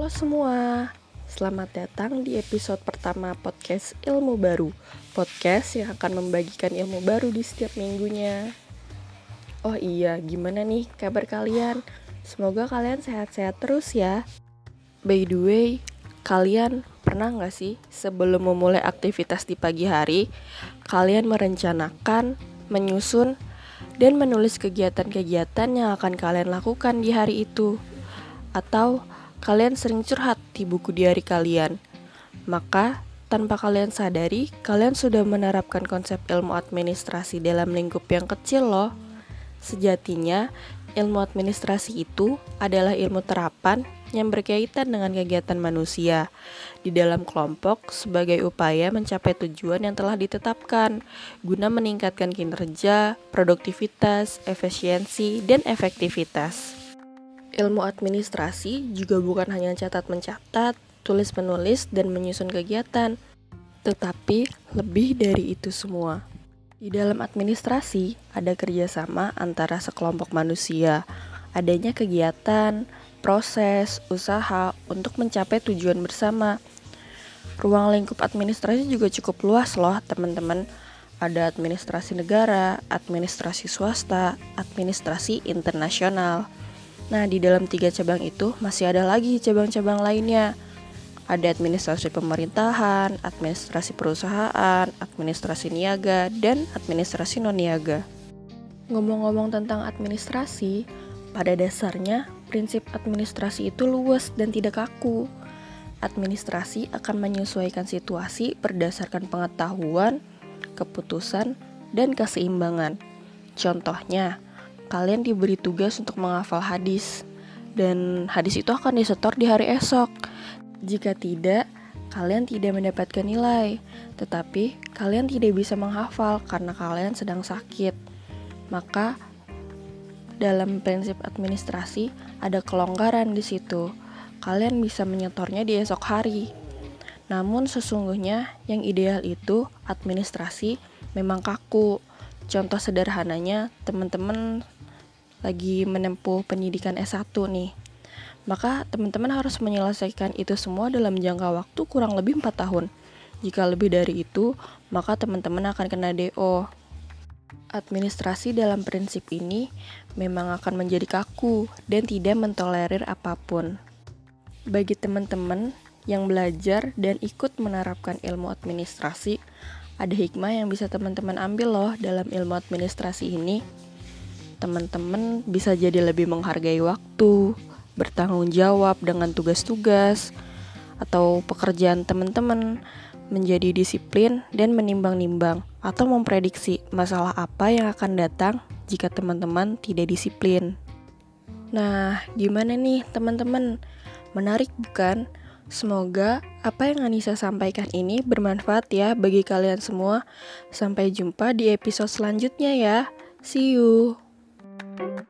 Halo semua, selamat datang di episode pertama podcast Ilmu Baru Podcast yang akan membagikan ilmu baru di setiap minggunya. Oh iya, gimana nih kabar kalian? Semoga kalian sehat-sehat terus ya. By the way, kalian pernah gak sih sebelum memulai aktivitas di pagi hari Kalian merencanakan, menyusun, dan menulis kegiatan-kegiatan yang akan kalian lakukan di hari itu? Atau kalian sering curhat di buku diari kalian. Maka, tanpa kalian sadari, kalian sudah menerapkan konsep ilmu administrasi dalam lingkup yang kecil loh. Sejatinya, ilmu administrasi itu adalah ilmu terapan yang berkaitan dengan kegiatan manusia di dalam kelompok sebagai upaya mencapai tujuan yang telah ditetapkan guna meningkatkan kinerja, produktivitas, efisiensi, dan efektivitas. Ilmu administrasi juga bukan hanya catat mencatat, tulis menulis, dan menyusun kegiatan, tetapi lebih dari itu semua. Di dalam administrasi, ada kerjasama antara sekelompok manusia, adanya kegiatan, proses, usaha untuk mencapai tujuan bersama. Ruang lingkup administrasi juga cukup luas loh teman-teman. Ada administrasi negara, administrasi swasta, administrasi internasional. Nah, di dalam tiga cabang itu masih ada lagi cabang-cabang lainnya. Ada administrasi pemerintahan, administrasi perusahaan, administrasi niaga, dan administrasi non-niaga. Ngomong-ngomong tentang administrasi, pada dasarnya prinsip administrasi itu luas dan tidak kaku. Administrasi akan menyesuaikan situasi berdasarkan pengetahuan, keputusan, dan keseimbangan. Contohnya, kalian diberi tugas untuk menghafal hadis dan hadis itu akan disetor di hari esok. Jika tidak, kalian tidak mendapatkan nilai, tetapi kalian tidak bisa menghafal karena kalian sedang sakit. Maka dalam prinsip administrasi ada kelonggaran di situ. Kalian bisa menyetornya di esok hari. Namun sesungguhnya yang ideal itu administrasi memang kaku. Contoh sederhananya, teman-teman lagi menempuh pendidikan S1 nih. Maka teman-teman harus menyelesaikan itu semua dalam jangka waktu kurang lebih 4 tahun. Jika lebih dari itu, maka teman-teman akan kena DO. Administrasi dalam prinsip ini memang akan menjadi kaku dan tidak mentolerir apa pun. Bagi teman-teman yang belajar dan ikut menerapkan ilmu administrasi, ada hikmah yang bisa teman-teman ambil loh dalam ilmu administrasi ini teman-teman bisa jadi lebih menghargai waktu, bertanggung jawab dengan tugas-tugas atau pekerjaan teman-teman, menjadi disiplin dan menimbang-nimbang atau memprediksi masalah apa yang akan datang jika teman-teman tidak disiplin. Nah, gimana nih teman-teman? Menarik bukan? Semoga apa yang Anissa sampaikan ini bermanfaat ya bagi kalian semua. Sampai jumpa di episode selanjutnya ya. See you. Thank you.